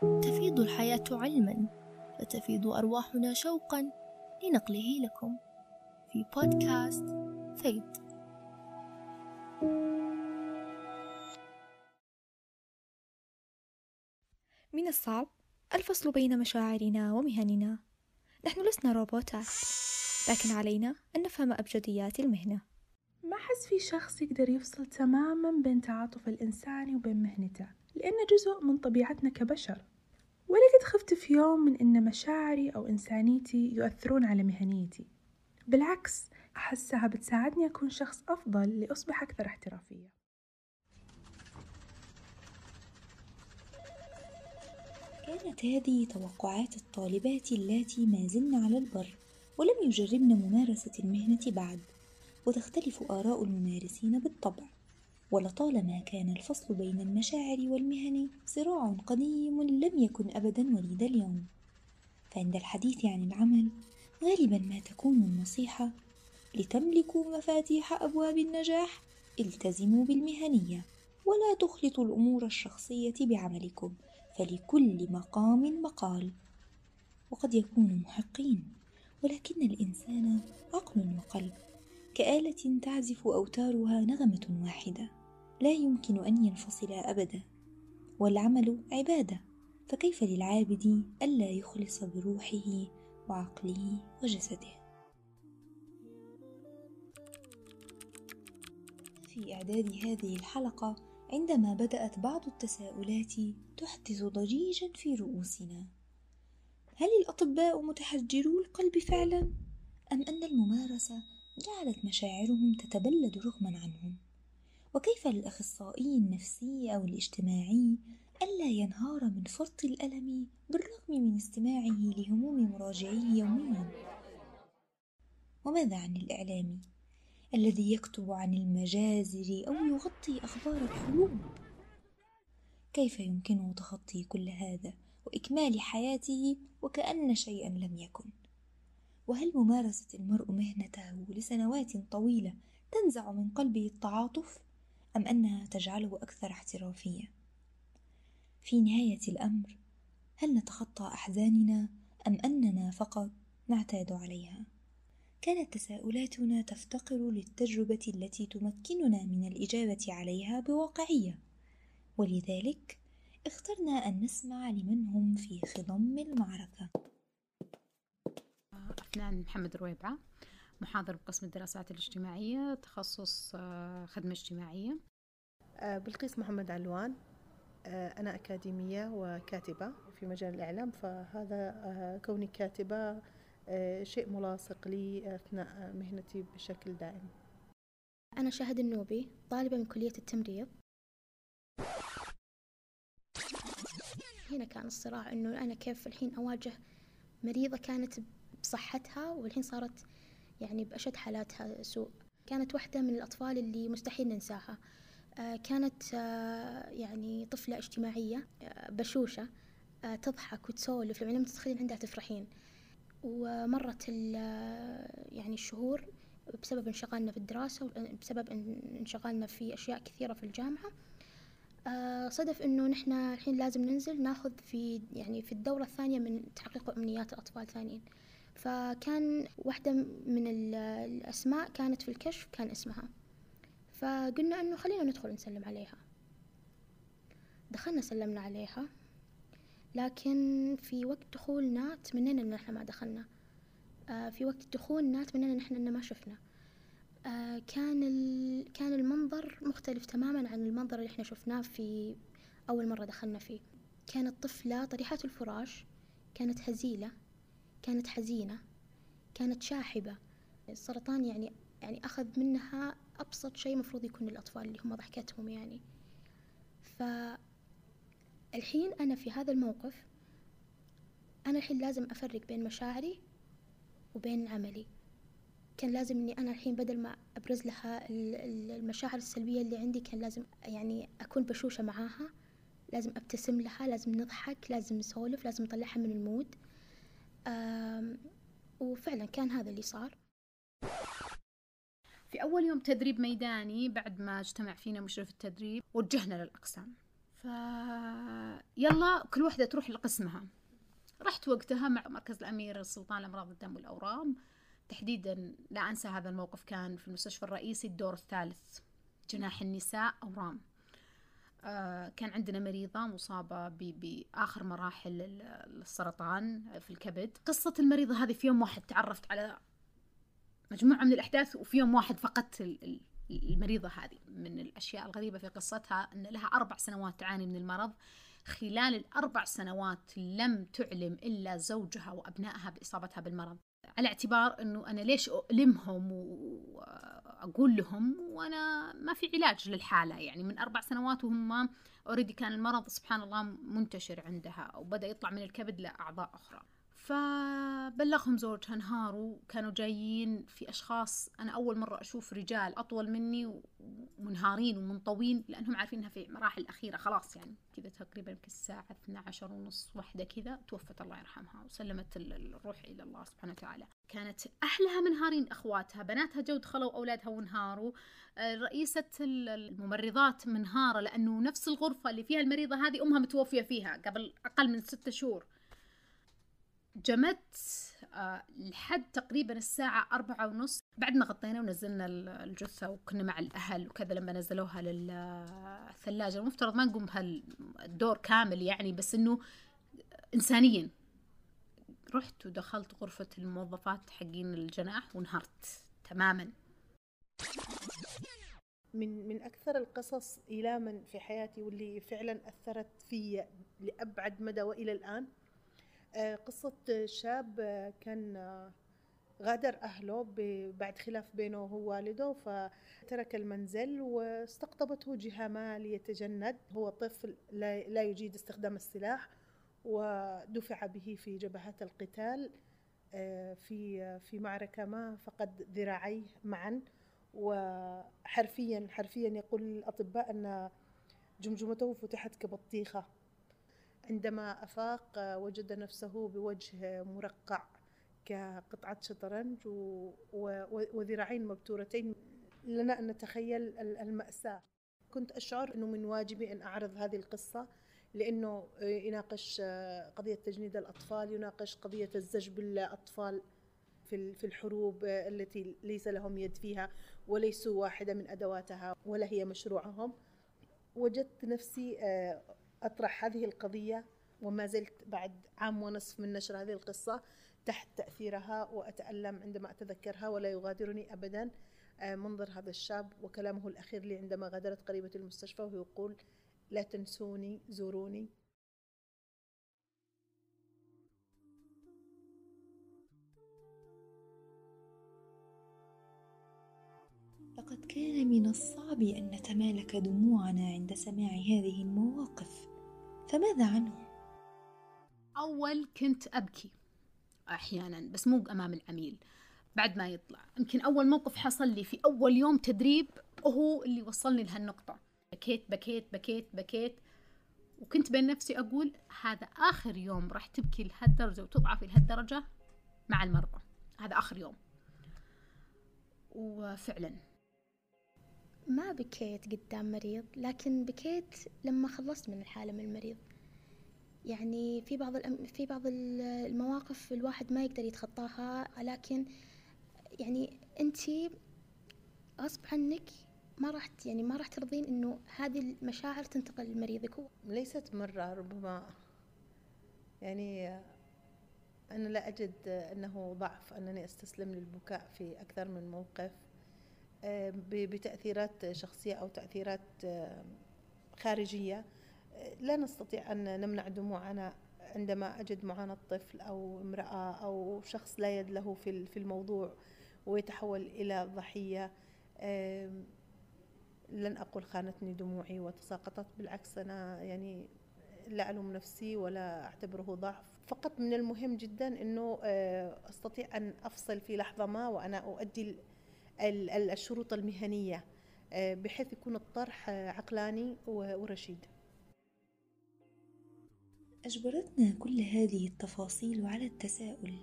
تفيض الحياة علما فتفيض أرواحنا شوقا لنقله لكم. في بودكاست فيض. من الصعب الفصل بين مشاعرنا ومهننا. نحن لسنا روبوتات لكن علينا أن نفهم أبجديات المهنة. ما حس في شخص يقدر يفصل تماما بين تعاطف الإنساني وبين مهنته؟ لأنه جزء من طبيعتنا كبشر. ولا قد خفت في يوم من أن مشاعري أو إنسانيتي يؤثرون على مهنيتي. بالعكس أحسها بتساعدني أكون شخص أفضل لأصبح أكثر احترافية. كانت هذه توقعات الطالبات اللاتي ما زلن على البر ولم يجربن ممارسة المهنة بعد. وتختلف آراء الممارسين بالطبع. ولطالما كان الفصل بين المشاعر والمهن صراع قديم لم يكن أبدا وليد اليوم. فعند الحديث عن العمل غالبا ما تكون النصيحة لتملكوا مفاتيح أبواب النجاح التزموا بالمهنية ولا تخلطوا الأمور الشخصية بعملكم فلكل مقام مقال. وقد يكونوا محقين ولكن الإنسان عقل وقلب كآلة تعزف أوتارها نغمة واحدة. لا يمكن أن ينفصلا أبدا والعمل عبادة فكيف للعابد ألا يخلص بروحه وعقله وجسده في إعداد هذه الحلقة عندما بدأت بعض التساؤلات تحدث ضجيجا في رؤوسنا هل الأطباء متحجرو القلب فعلا؟ أم أن الممارسة جعلت مشاعرهم تتبلد رغما عنهم؟ وكيف للأخصائي النفسي أو الاجتماعي ألا ينهار من فرط الألم بالرغم من استماعه لهموم مراجعيه يوميا؟ وماذا عن الإعلام الذي يكتب عن المجازر أو يغطي أخبار الحروب؟ كيف يمكنه تخطي كل هذا وإكمال حياته وكأن شيئا لم يكن؟ وهل ممارسة المرء مهنته لسنوات طويلة تنزع من قلبه التعاطف أم أنها تجعله أكثر احترافية؟ في نهاية الأمر هل نتخطى أحزاننا أم أننا فقط نعتاد عليها؟ كانت تساؤلاتنا تفتقر للتجربة التي تمكننا من الإجابة عليها بواقعية ولذلك اخترنا أن نسمع لمن هم في خضم المعركة أفنان محمد رويبعة محاضر بقسم الدراسات الاجتماعية تخصص آه، خدمة اجتماعية. آه، بلقيس محمد علوان آه، أنا أكاديمية وكاتبة في مجال الإعلام فهذا كوني كاتبة شيء ملاصق لي أثناء مهنتي بشكل دائم. أنا شاهد النوبي طالبة من كلية التمريض. هنا كان الصراع إنه أنا كيف الحين أواجه مريضة كانت بصحتها والحين صارت يعني بأشد حالاتها سوء. كانت واحدة من الأطفال اللي مستحيل ننساها. آه، كانت آه، يعني طفلة اجتماعية آه، بشوشة تضحك وتسولف. لما تدخلين عندها تفرحين. ومرت يعني الشهور بسبب انشغالنا في الدراسة وبسبب انشغالنا في أشياء كثيرة في الجامعة. صدف إنه نحن الحين لازم ننزل ناخذ في يعني في الدورة الثانية من تحقيق أمنيات الأطفال ثانيين فكان واحدة من الأسماء كانت في الكشف كان اسمها. فقلنا إنه خلينا ندخل نسلم عليها. دخلنا سلمنا عليها. لكن في وقت دخولنا تمنينا إن إحنا ما دخلنا؟ آه في وقت دخولنا تمنينا إن إحنا إن ما شفنا؟ آه كان. كان المنظر مختلف تماما عن المنظر اللي إحنا شفناه في أول مرة دخلنا فيه. كانت طفلة طريحة الفراش كانت هزيلة. كانت حزينة كانت شاحبة. السرطان يعني يعني أخذ منها أبسط شيء مفروض يكون للأطفال اللي هم ضحكتهم يعني. فالحين أنا في هذا الموقف أنا الحين لازم أفرق بين مشاعري وبين عملي. كان لازم إني أنا الحين بدل ما أبرز لها المشاعر السلبية اللي عندي كان لازم يعني أكون بشوشة معاها. لازم أبتسم لها لازم نضحك لازم نسولف لازم نطلعها من المود. وفعلا كان هذا اللي صار. في أول يوم تدريب ميداني بعد ما اجتمع فينا مشرف التدريب وجهنا للأقسام. ف يلا كل واحدة تروح لقسمها. رحت وقتها مع مركز الأمير السلطان لأمراض الدم والأورام. تحديدا لا أنسى هذا الموقف كان في المستشفى الرئيسي الدور الثالث جناح النساء أورام. كان عندنا مريضة مصابة بآخر مراحل السرطان في الكبد. قصة المريضة هذه في يوم واحد تعرفت على مجموعة من الأحداث وفي يوم واحد فقدت المريضة هذه. من الأشياء الغريبة في قصتها أن لها أربع سنوات تعاني من المرض. خلال الأربع سنوات لم تعلم إلا زوجها وأبنائها بإصابتها بالمرض. على اعتبار أنه أنا ليش أؤلمهم وأقول لهم وأنا ما في علاج للحالة يعني من أربع سنوات وهم أوريدي كان المرض سبحان الله منتشر عندها وبدأ يطلع من الكبد لأعضاء أخرى. فبلغهم زوجها انهاروا كانوا جايين في أشخاص أنا أول مرة أشوف رجال أطول مني ومنهارين ومنطوين لأنهم عارفين أنها في مراحل الأخيرة خلاص يعني كذا تقريبا في الساعة 12 ونص واحدة كذا توفت الله يرحمها وسلمت الروح إلى الله سبحانه وتعالى. كانت أهلها منهارين أخواتها بناتها جو دخلوا أولادها وانهاروا. آه، رئيسة الممرضات منهارة لأنه نفس الغرفة اللي فيها المريضة هذه أمها متوفية فيها قبل أقل من ستة شهور. جمدت آه، لحد تقريبا الساعة أربعة ونص. بعد ما غطينا ونزلنا الجثة وكنا مع الأهل وكذا لما نزلوها للثلاجة. المفترض ما نقوم بهالدور كامل يعني بس إنه إنسانيا. رحت ودخلت غرفة الموظفات حقين الجناح وانهرت تماما. من من أكثر القصص إيلاما في حياتي واللي فعلا أثرت في لأبعد مدى وإلى الآن آه، قصة شاب آه، كان آه، غادر أهله بعد خلاف بينه ووالده فترك المنزل واستقطبته جهة ما ليتجند. هو طفل لا يجيد استخدام السلاح ودفع به في جبهات القتال في في معركة ما فقد ذراعيه معا. وحرفيا حرفيا يقول الأطباء أن جمجمته فتحت كبطيخة. عندما أفاق وجد نفسه بوجه مرقع كقطعة شطرنج وذراعين مبتورتين. لنا أن نتخيل المأساة. كنت أشعر أنه من واجبي أن أعرض هذه القصة لأنه يناقش قضية تجنيد الأطفال يناقش قضية الزج بالأطفال في الحروب التي ليس لهم يد فيها وليسوا واحدة من أدواتها ولا هي مشروعهم. وجدت نفسي أطرح هذه القضية وما زلت بعد عام ونصف من نشر هذه القصة تحت تأثيرها وأتألم عندما أتذكرها ولا يغادرني أبدا. آه، منظر هذا الشاب وكلامه الأخير لي عندما غادرت قريبة المستشفى وهو يقول لا تنسوني زوروني. لقد كان من الصعب أن نتمالك دموعنا عند سماع هذه المواقف. فماذا عنه؟ أول كنت أبكي أحيانا بس مو أمام العميل. بعد ما يطلع. يمكن أول موقف حصل لي في أول يوم تدريب هو اللي وصلني لهالنقطة. بكيت بكيت بكيت بكيت. وكنت بين نفسي أقول هذا آخر يوم راح تبكي لهالدرجة وتضعفي لهالدرجة مع المرضى. هذا آخر يوم. وفعلا ما بكيت قدام مريض لكن بكيت لما خلصت من الحالة من المريض. يعني في بعض الأم... في بعض المواقف الواحد ما يقدر يتخطاها لكن يعني انت غصب عنك ما راح يعني ما راح ترضين إنه هذه المشاعر تنتقل لمريضك. ليست مرة ربما يعني أنا لا أجد أنه ضعف أنني أستسلم للبكاء في أكثر من موقف. بتأثيرات شخصية أو تأثيرات خارجية. لا نستطيع أن نمنع دموعنا عندما أجد معاناة طفل أو امرأة أو شخص لا يد له في الموضوع ويتحول إلى ضحية. لن أقول خانتني دموعي وتساقطت بالعكس أنا يعني لا ألوم نفسي ولا أعتبره ضعف. فقط من المهم جدا أنه آه، أستطيع أن أفصل في لحظة ما وأنا أؤدي الشروط المهنية آه، بحيث يكون الطرح آه، عقلاني ورشيد. أجبرتنا كل هذه التفاصيل على التساؤل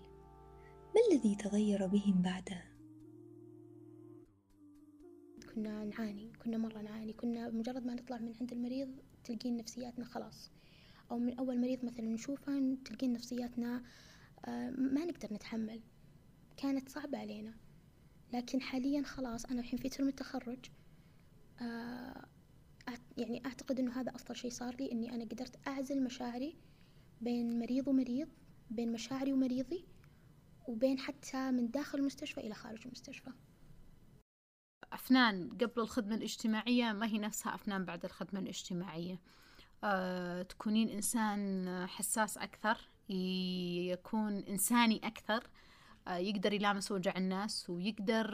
ما الذي تغير بهم بعدها؟ كنا نعاني كنا مرة نعاني كنا مجرد ما نطلع من عند المريض تلقين نفسياتنا خلاص. أو من أول مريض مثلا نشوفه تلقين نفسياتنا آه، ما نقدر نتحمل كانت صعبة علينا. لكن حاليا خلاص أنا الحين في ترم التخرج. آه، يعني أعتقد أنه هذا أفضل شيء صار لي أني أنا قدرت أعزل مشاعري بين مريض ومريض بين مشاعري ومريضي وبين حتى من داخل المستشفى إلى خارج المستشفى. أفنان قبل الخدمة الاجتماعية ما هي نفسها أفنان بعد الخدمة الاجتماعية. أه تكونين إنسان حساس أكثر يكون إنساني أكثر يقدر يلامس وجع الناس ويقدر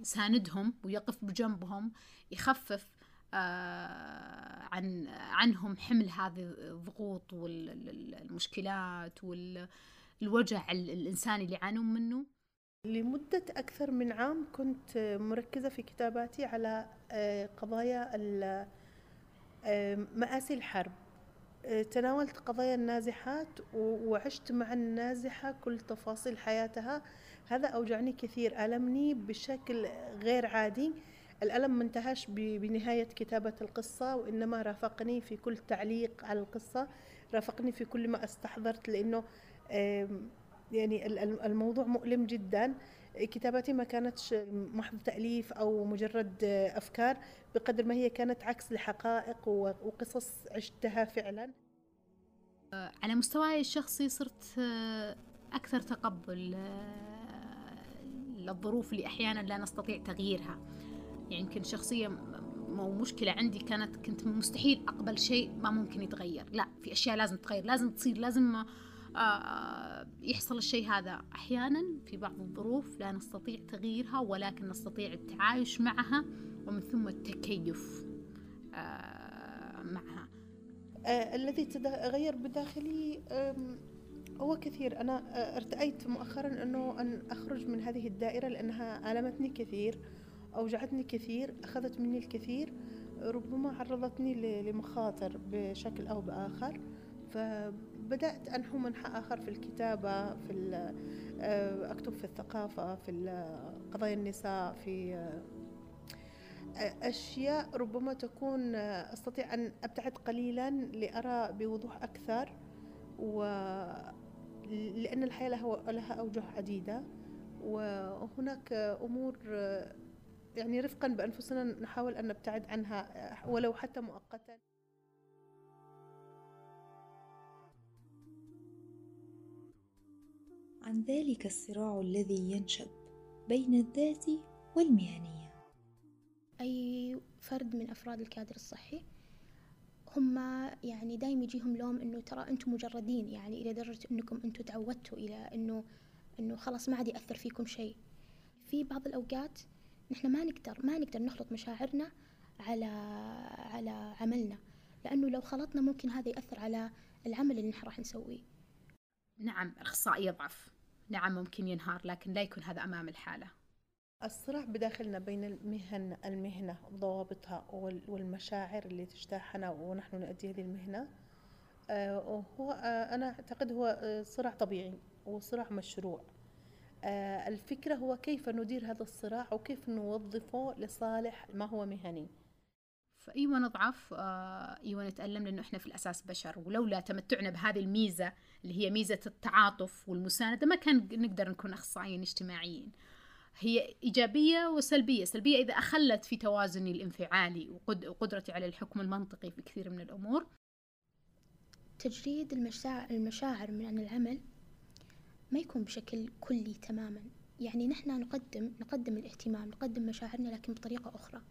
يساندهم ويقف بجنبهم يخفف آه، عن عنهم حمل هذه الضغوط والمشكلات والوجع الإنساني اللي يعانون منه. لمدة أكثر من عام كنت مركزة في كتاباتي على آه، قضايا آه، مآسي الحرب. تناولت قضايا النازحات وعشت مع النازحة كل تفاصيل حياتها. هذا أوجعني كثير. ألمني بشكل غير عادي. الألم ما انتهاش بنهاية كتابة القصة وإنما رافقني في كل تعليق على القصة. رافقني في كل ما استحضرت لأنه يعني الموضوع مؤلم جدا. كتاباتي ما كانتش محض تأليف أو مجرد أفكار بقدر ما هي كانت عكس لحقائق وقصص عشتها فعلا. على مستواي الشخصي صرت أكثر تقبل للظروف اللي أحيانا لا نستطيع تغييرها. يعني يمكن شخصية مشكلة عندي كانت كنت مستحيل أقبل شيء ما ممكن يتغير. لا في أشياء لازم تتغير لازم تصير لازم آه، يحصل الشيء هذا أحيانا في بعض الظروف لا نستطيع تغييرها ولكن نستطيع التعايش معها ومن ثم التكيف آه، معها. آه الذي تغير بداخلي هو كثير. أنا آه، ارتأيت مؤخرا أنه أن أخرج من هذه الدائرة لأنها ألمتني كثير أوجعتني كثير أخذت مني الكثير ربما عرضتني لمخاطر بشكل أو بآخر. فبدأت أنحو منحى آخر في الكتابة في آه، أكتب في الثقافة في قضايا النساء في آه، أشياء ربما تكون آه، أستطيع أن أبتعد قليلا لأرى بوضوح أكثر و لأن الحياة لها أوجه عديدة وهناك أمور يعني رفقا بأنفسنا نحاول أن نبتعد عنها ولو حتى مؤقتا. عن ذلك الصراع الذي ينشب بين الذات والمهنية. أي فرد من أفراد الكادر الصحي هم يعني دايم يجيهم لوم إنه ترى أنتم مجردين يعني إلى درجة إنكم أنتم تعودتوا إلى إنه إنه خلاص ما عاد يأثر فيكم شيء. في بعض الأوقات نحن ما نقدر ما نقدر نخلط مشاعرنا على على عملنا لأنه لو خلطنا ممكن هذا يأثر على العمل اللي نحن راح نسويه. نعم الأخصائي يضعف. نعم ممكن ينهار لكن لا يكون هذا أمام الحالة. الصراع بداخلنا بين المهن المهنة وضوابطها والمشاعر اللي تجتاحنا ونحن نؤدي هذه المهنة. آه، هو آه، أنا أعتقد هو آه، صراع طبيعي وصراع مشروع. الفكرة هو كيف ندير هذا الصراع وكيف نوظفه لصالح ما هو مهني. فأيوة نضعف آه، أيوة نتألم لأنه إحنا في الأساس بشر. ولولا تمتعنا بهذه الميزة اللي هي ميزة التعاطف والمساندة ما كان نقدر نكون أخصائيين اجتماعيين. هي إيجابية وسلبية. سلبية إذا أخلت في توازني الانفعالي وقدرتي على الحكم المنطقي في كثير من الأمور. تجريد المشاعر من العمل ما يكون بشكل كلي تماما. يعني نحن نقدم نقدم الاهتمام نقدم مشاعرنا لكن بطريقة أخرى.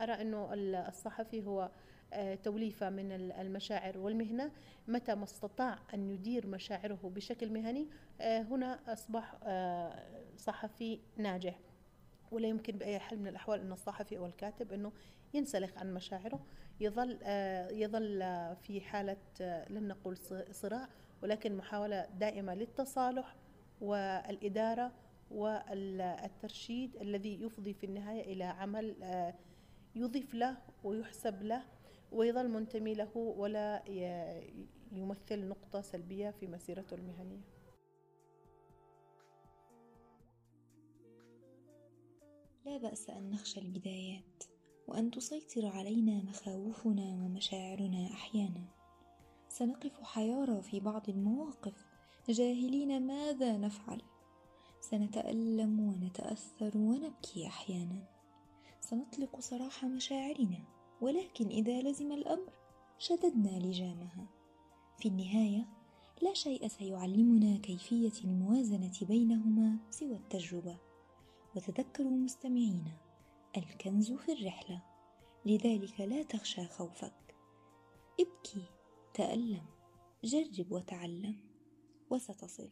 أرى أنه الصحفي هو آه، توليفة من المشاعر والمهنة. متى ما استطاع أن يدير مشاعره بشكل مهني آه، هنا أصبح آه، صحفي ناجح. ولا يمكن بأي حال من الأحوال أن الصحفي أو الكاتب أنه ينسلخ عن مشاعره. يظل يظل في حالة لن نقول صراع ولكن محاولة دائمة للتصالح والإدارة والترشيد الذي يفضي في النهاية إلى عمل يضيف له ويحسب له ويظل منتمي له ولا يمثل نقطة سلبية في مسيرته المهنية. لا بأس أن نخشى البدايات وأن تسيطر علينا مخاوفنا ومشاعرنا أحيانا. سنقف حيارى في بعض المواقف. جاهلين ماذا نفعل؟ سنتألم ونتأثر ونبكي أحيانا. سنطلق سراح مشاعرنا ولكن إذا لزم الأمر شددنا لجامها. في النهاية لا شيء سيعلمنا كيفية الموازنة بينهما سوى التجربة. وتذكروا مستمعينا الكنز في الرحلة. لذلك لا تخشى خوفك. ابكي تألم جرب وتعلم. وستصل.